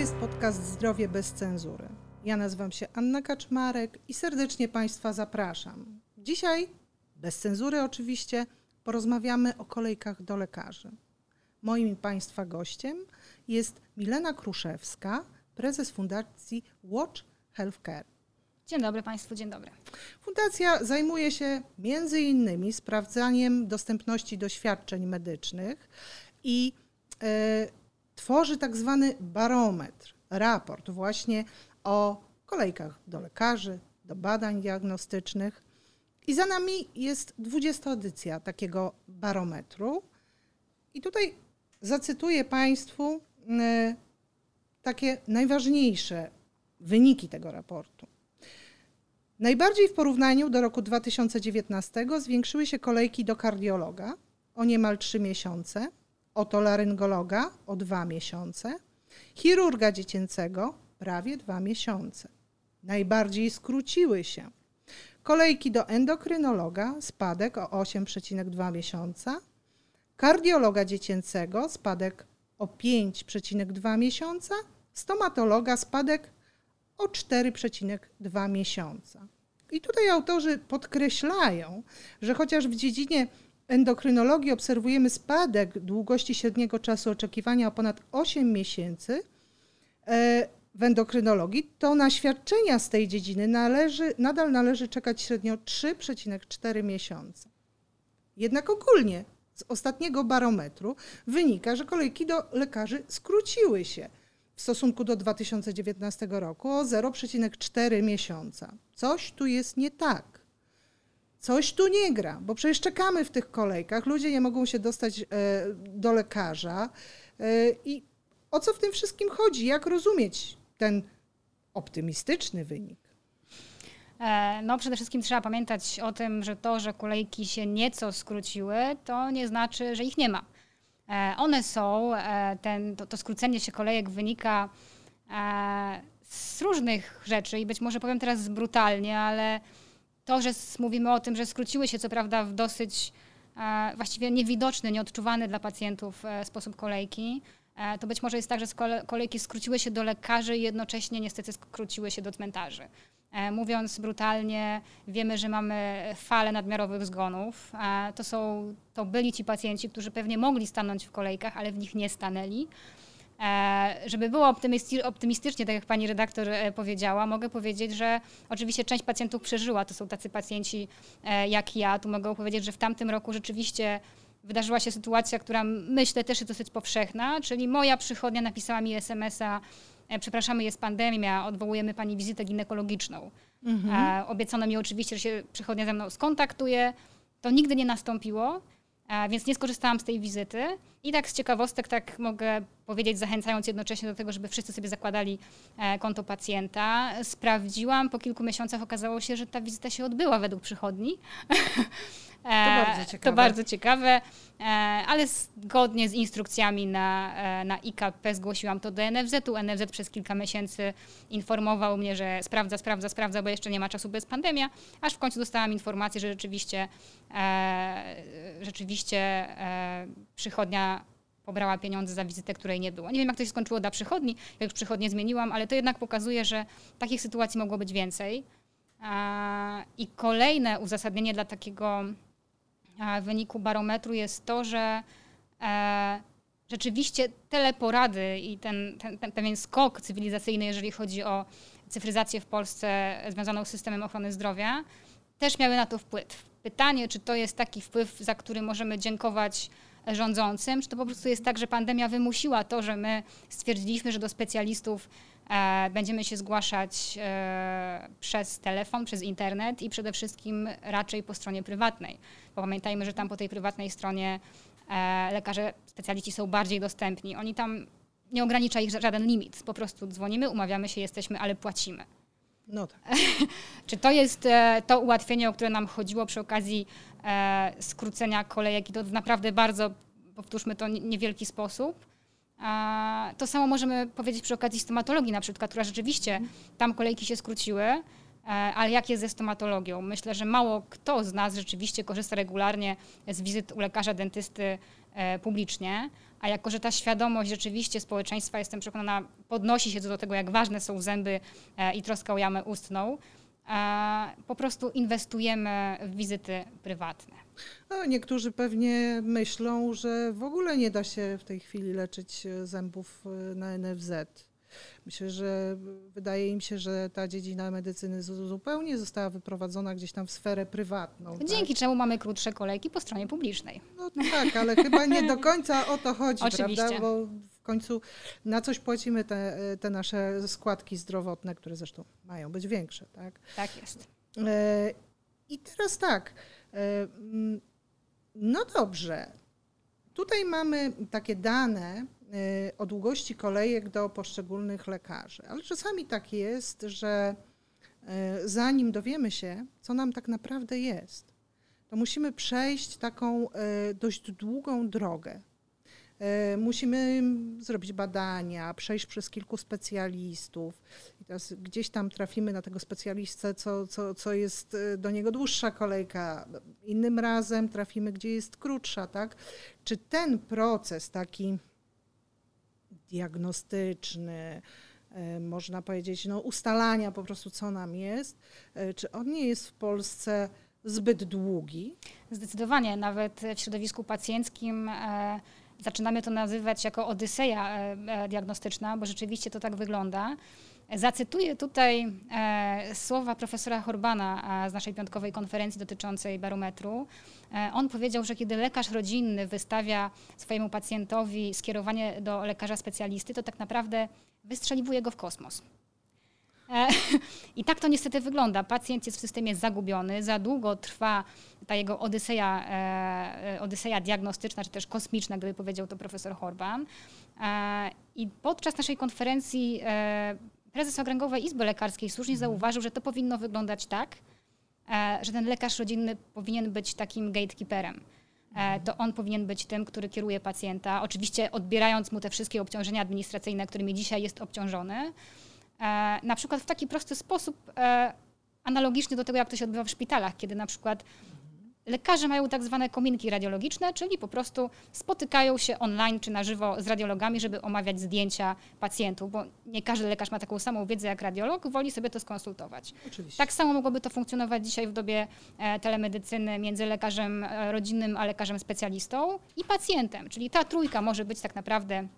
jest podcast Zdrowie bez cenzury. Ja nazywam się Anna Kaczmarek i serdecznie Państwa zapraszam. Dzisiaj, bez cenzury oczywiście, porozmawiamy o kolejkach do lekarzy. Moim Państwa gościem jest Milena Kruszewska, prezes Fundacji Watch Healthcare. Dzień dobry Państwu, dzień dobry. Fundacja zajmuje się między innymi sprawdzaniem dostępności do świadczeń medycznych i e, tworzy tak zwany barometr, raport właśnie o kolejkach do lekarzy, do badań diagnostycznych. I za nami jest 20 edycja takiego barometru. I tutaj zacytuję Państwu e, takie najważniejsze wyniki tego raportu. Najbardziej w porównaniu do roku 2019 zwiększyły się kolejki do kardiologa o niemal 3 miesiące, otolaryngologa o 2 miesiące, chirurga dziecięcego prawie 2 miesiące. Najbardziej skróciły się kolejki do endokrynologa spadek o 8,2 miesiąca, kardiologa dziecięcego spadek o 5,2 miesiąca, stomatologa spadek o 4,2 miesiąca. I tutaj autorzy podkreślają, że chociaż w dziedzinie endokrynologii obserwujemy spadek długości średniego czasu oczekiwania o ponad 8 miesięcy e, w endokrynologii, to na świadczenia z tej dziedziny należy, nadal należy czekać średnio 3,4 miesiące. Jednak ogólnie z ostatniego barometru wynika, że kolejki do lekarzy skróciły się w stosunku do 2019 roku o 0,4 miesiąca. Coś tu jest nie tak. Coś tu nie gra, bo przecież czekamy w tych kolejkach, ludzie nie mogą się dostać e, do lekarza. E, I o co w tym wszystkim chodzi? Jak rozumieć ten optymistyczny wynik? E, no, przede wszystkim trzeba pamiętać o tym, że to, że kolejki się nieco skróciły, to nie znaczy, że ich nie ma. One są, ten, to, to skrócenie się kolejek wynika z różnych rzeczy i być może powiem teraz brutalnie, ale to, że mówimy o tym, że skróciły się co prawda w dosyć właściwie niewidoczny, nieodczuwany dla pacjentów sposób kolejki, to być może jest tak, że kolejki skróciły się do lekarzy i jednocześnie niestety skróciły się do cmentarzy. E, mówiąc brutalnie, wiemy, że mamy falę nadmiarowych zgonów. E, to, są, to byli ci pacjenci, którzy pewnie mogli stanąć w kolejkach, ale w nich nie stanęli. E, żeby było optymistycznie, tak jak pani redaktor powiedziała, mogę powiedzieć, że oczywiście część pacjentów przeżyła. To są tacy pacjenci jak ja. Tu mogę powiedzieć, że w tamtym roku rzeczywiście wydarzyła się sytuacja, która myślę też jest dosyć powszechna, czyli moja przychodnia napisała mi SMS-a E, przepraszamy, jest pandemia, odwołujemy pani wizytę ginekologiczną. Mhm. E, obiecano mi oczywiście, że się przychodnia ze mną skontaktuje. To nigdy nie nastąpiło, e, więc nie skorzystałam z tej wizyty. I tak z ciekawostek tak mogę powiedzieć, zachęcając jednocześnie do tego, żeby wszyscy sobie zakładali konto pacjenta. Sprawdziłam, po kilku miesiącach okazało się, że ta wizyta się odbyła według przychodni. To bardzo ciekawe. To bardzo ciekawe, ale zgodnie z instrukcjami na, e, na IKP zgłosiłam to do NFZ-u. NFZ przez kilka miesięcy informował mnie, że sprawdza, sprawdza, sprawdza, bo jeszcze nie ma czasu bez pandemia, aż w końcu dostałam informację, że rzeczywiście, e, rzeczywiście e, przychodnia pobrała pieniądze za wizytę, której nie było. Nie wiem, jak to się skończyło dla przychodni, jak już przychodnie zmieniłam, ale to jednak pokazuje, że takich sytuacji mogło być więcej. I kolejne uzasadnienie dla takiego wyniku barometru jest to, że e, rzeczywiście teleporady i ten, ten, ten pewien skok cywilizacyjny, jeżeli chodzi o cyfryzację w Polsce związaną z systemem ochrony zdrowia, też miały na to wpływ. Pytanie, czy to jest taki wpływ, za który możemy dziękować rządzącym, czy to po prostu jest tak, że pandemia wymusiła to, że my stwierdziliśmy, że do specjalistów będziemy się zgłaszać e, przez telefon, przez internet i przede wszystkim raczej po stronie prywatnej. Bo pamiętajmy, że tam po tej prywatnej stronie e, lekarze, specjaliści są bardziej dostępni. Oni tam nie ogranicza ich żaden limit. Po prostu dzwonimy, umawiamy się, jesteśmy, ale płacimy. No tak. Czy to jest e, to ułatwienie, o które nam chodziło przy okazji e, skrócenia kolejek i to w naprawdę bardzo, powtórzmy to, niewielki sposób? To samo możemy powiedzieć przy okazji stomatologii na przykład, która rzeczywiście tam kolejki się skróciły, ale jak jest ze stomatologią? Myślę, że mało kto z nas rzeczywiście korzysta regularnie z wizyt u lekarza dentysty publicznie, a jako, że ta świadomość rzeczywiście społeczeństwa, jestem przekonana, podnosi się do tego, jak ważne są zęby i troska o jamę ustną, po prostu inwestujemy w wizyty prywatne. No, niektórzy pewnie myślą, że w ogóle nie da się w tej chwili leczyć zębów na NFZ. Myślę, że wydaje im się, że ta dziedzina medycyny zupełnie została wyprowadzona gdzieś tam w sferę prywatną. Dzięki tak? czemu mamy krótsze kolejki po stronie publicznej. No tak, ale chyba nie do końca o to chodzi, Oczywiście. prawda? Bo w końcu na coś płacimy te, te nasze składki zdrowotne, które zresztą mają być większe, tak? Tak jest. E, I teraz tak. E, no dobrze. Tutaj mamy takie dane Y, o długości kolejek do poszczególnych lekarzy. Ale czasami tak jest, że y, zanim dowiemy się, co nam tak naprawdę jest, to musimy przejść taką dość długą drogę. Musimy zrobić badania, przejść przez kilku specjalistów. I teraz gdzieś tam trafimy na tego specjalistę, co, co, co jest do niego dłuższa kolejka. Innym razem trafimy, gdzie jest krótsza, tak? Czy ten proces taki diagnostyczny, e, można powiedzieć, no, ustalania po prostu, co nam jest, e, czy on nie jest w Polsce zbyt długi? Zdecydowanie, nawet w środowisku pacjenckim e, zaczynamy to nazywać jako odyseja diagnostyczna, bo rzeczywiście to tak wygląda. Zacytuję tutaj e, słowa profesora Horbana z naszej piątkowej konferencji dotyczącej barometru. E, on powiedział, że kiedy lekarz rodzinny wystawia swojemu pacjentowi skierowanie do lekarza specjalisty, to tak naprawdę wystrzeliwuje go w kosmos. E, I tak to niestety wygląda. Pacjent jest w systemie zagubiony, za długo trwa ta jego odyseja, e, odyseja diagnostyczna, czy też kosmiczna, gdyby powiedział to profesor Horban. E, I podczas naszej konferencji prezes Okręgowej Izby Lekarskiej słusznie mhm. zauważył, że to powinno wyglądać tak, że ten lekarz rodzinny powinien być takim gatekeeperem. Mhm. To on powinien być tym, który kieruje pacjenta, oczywiście odbierając mu te wszystkie obciążenia administracyjne, którymi dzisiaj jest obciążony. E, na przykład w taki prosty sposób, analogiczny do tego, jak to się odbywa w szpitalach, kiedy na przykład Lekarze mają tak zwane kominki radiologiczne, czyli po prostu spotykają się online czy na żywo z radiologami, żeby omawiać zdjęcia pacjentów, bo nie każdy lekarz ma taką samą wiedzę jak radiolog, woli sobie to skonsultować. Oczywiście. Tak samo mogłoby to funkcjonować dzisiaj w dobie e, telemedycyny między lekarzem e, rodzinnym a lekarzem specjalistą i pacjentem, czyli ta trójka może być tak naprawdę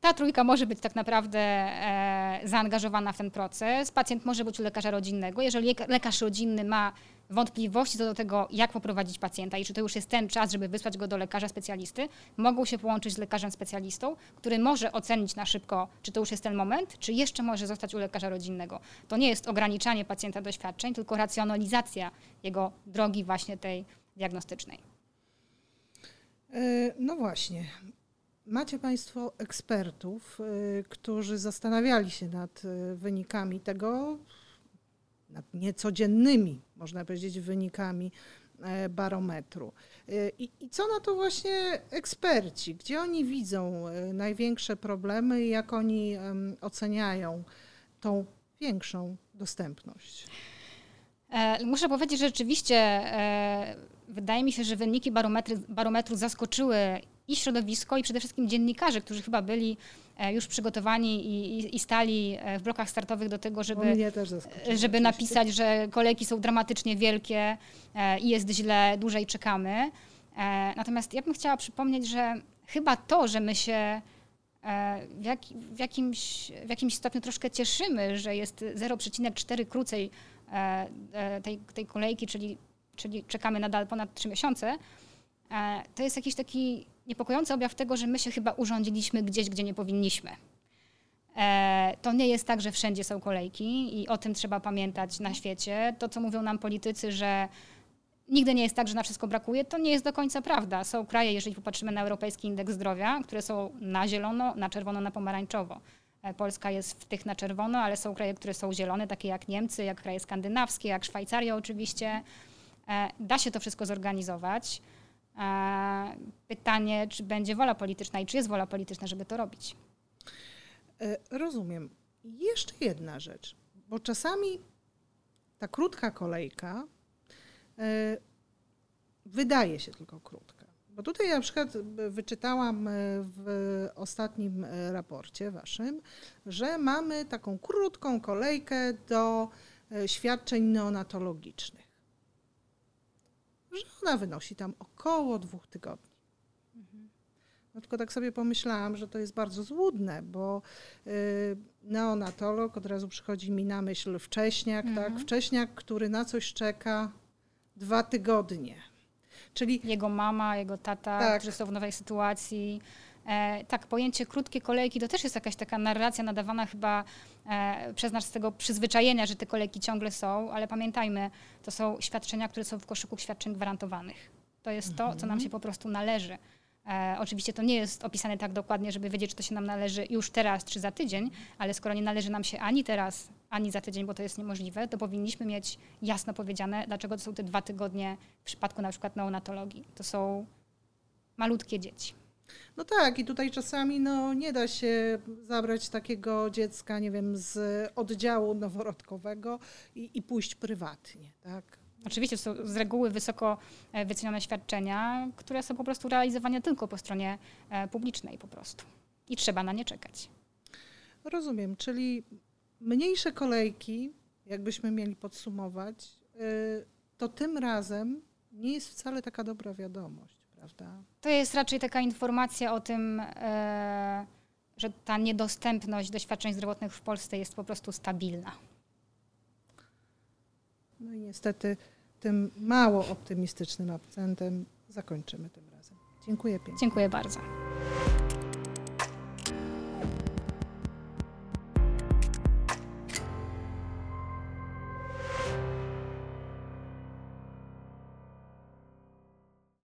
ta trójka może być tak naprawdę e, zaangażowana w ten proces. Pacjent może być u lekarza rodzinnego. Jeżeli lekarz rodzinny ma wątpliwości co do tego, jak poprowadzić pacjenta i czy to już jest ten czas, żeby wysłać go do lekarza specjalisty, mogą się połączyć z lekarzem specjalistą, który może ocenić na szybko, czy to już jest ten moment, czy jeszcze może zostać u lekarza rodzinnego. To nie jest ograniczanie pacjenta doświadczeń, tylko racjonalizacja jego drogi właśnie tej diagnostycznej. E, no właśnie. Macie Państwo ekspertów, e, którzy zastanawiali się nad e, wynikami tego, nad niecodziennymi, można powiedzieć, wynikami e, barometru. E, I, I, co na to właśnie eksperci? Gdzie oni widzą e, największe problemy i jak oni oceniają tą większą dostępność? Muszę powiedzieć, że rzeczywiście wydaje mi się, że wyniki barometru zaskoczyły i środowisko, i przede wszystkim dziennikarzy, którzy chyba byli e, już przygotowani i, i, stali e, w blokach startowych do tego, żeby, żeby napisać, że kolejki są dramatycznie wielkie e, i jest źle, dłużej czekamy. Natomiast ja bym chciała przypomnieć, że chyba to, że my się w, jak, w, jakimś, w jakimś stopniu troszkę cieszymy, że jest 0,4 krócej tej, tej kolejki, czyli, czyli czekamy nadal ponad 3 miesiące, to jest jakiś taki niepokojący objaw tego, że my się chyba urządziliśmy gdzieś, gdzie nie powinniśmy. E, to nie jest tak, że wszędzie są kolejki i o tym trzeba pamiętać na świecie. To, co mówią nam politycy, że nigdy nie jest tak, że na wszystko brakuje, to nie jest do końca prawda. Są kraje, jeżeli popatrzymy na Europejski Indeks Zdrowia, które są na zielono, na czerwono, na pomarańczowo. E, Polska jest w tych na czerwono, ale są kraje, które są zielone, takie jak Niemcy, jak kraje skandynawskie, jak Szwajcaria oczywiście. E, da się to wszystko zorganizować. Pytanie, czy będzie wola polityczna i czy jest wola polityczna, żeby to robić? E, rozumiem. Jeszcze jedna rzecz, bo czasami ta krótka kolejka e, wydaje się tylko krótka. Bo tutaj na przykład wyczytałam e, w ostatnim e, raporcie waszym, że mamy taką krótką kolejkę do świadczeń neonatologicznych. Że ona wynosi tam około dwóch tygodni. No tylko tak sobie pomyślałam, że to jest bardzo złudne, bo y, neonatolog od razu przychodzi mi na myśl wcześniak, tak? mhm. tak? Wcześniak, który na coś czeka dwa tygodnie. Czyli jego mama, jego tata, tak. którzy są w nowej sytuacji. E, tak, pojęcie krótkie kolejki to też jest jakaś taka narracja nadawana chyba e, przez nas z tego przyzwyczajenia, że te kolejki ciągle są, ale pamiętajmy, to są świadczenia, które są w koszyku świadczeń gwarantowanych. To jest to, co nam mhm. się po prostu należy. E, oczywiście to nie jest opisane tak dokładnie, żeby wiedzieć, czy to się nam należy już teraz, czy za tydzień, ale skoro nie należy nam się ani teraz, ani za tydzień, bo to jest niemożliwe, to powinniśmy mieć jasno powiedziane, dlaczego to są te dwa tygodnie w przypadku na przykład neonatologii. To są malutkie dzieci. No tak, i tutaj czasami no, nie da się zabrać takiego dziecka, nie wiem, z oddziału noworodkowego i, i pójść prywatnie, tak? Oczywiście to są z reguły wysoko e, wycenione świadczenia, które są po prostu realizowane tylko po stronie e, publicznej po prostu. I trzeba na nie czekać. Rozumiem, czyli mniejsze kolejki, jakbyśmy mieli podsumować, y, to tym razem nie jest wcale taka dobra wiadomość, prawda? To jest raczej taka informacja o tym, e, że ta niedostępność do świadczeń zdrowotnych w Polsce jest po prostu stabilna. No i niestety tym mało optymistycznym akcentem zakończymy tym razem. Dziękuję pięknie. Dziękuję bardzo.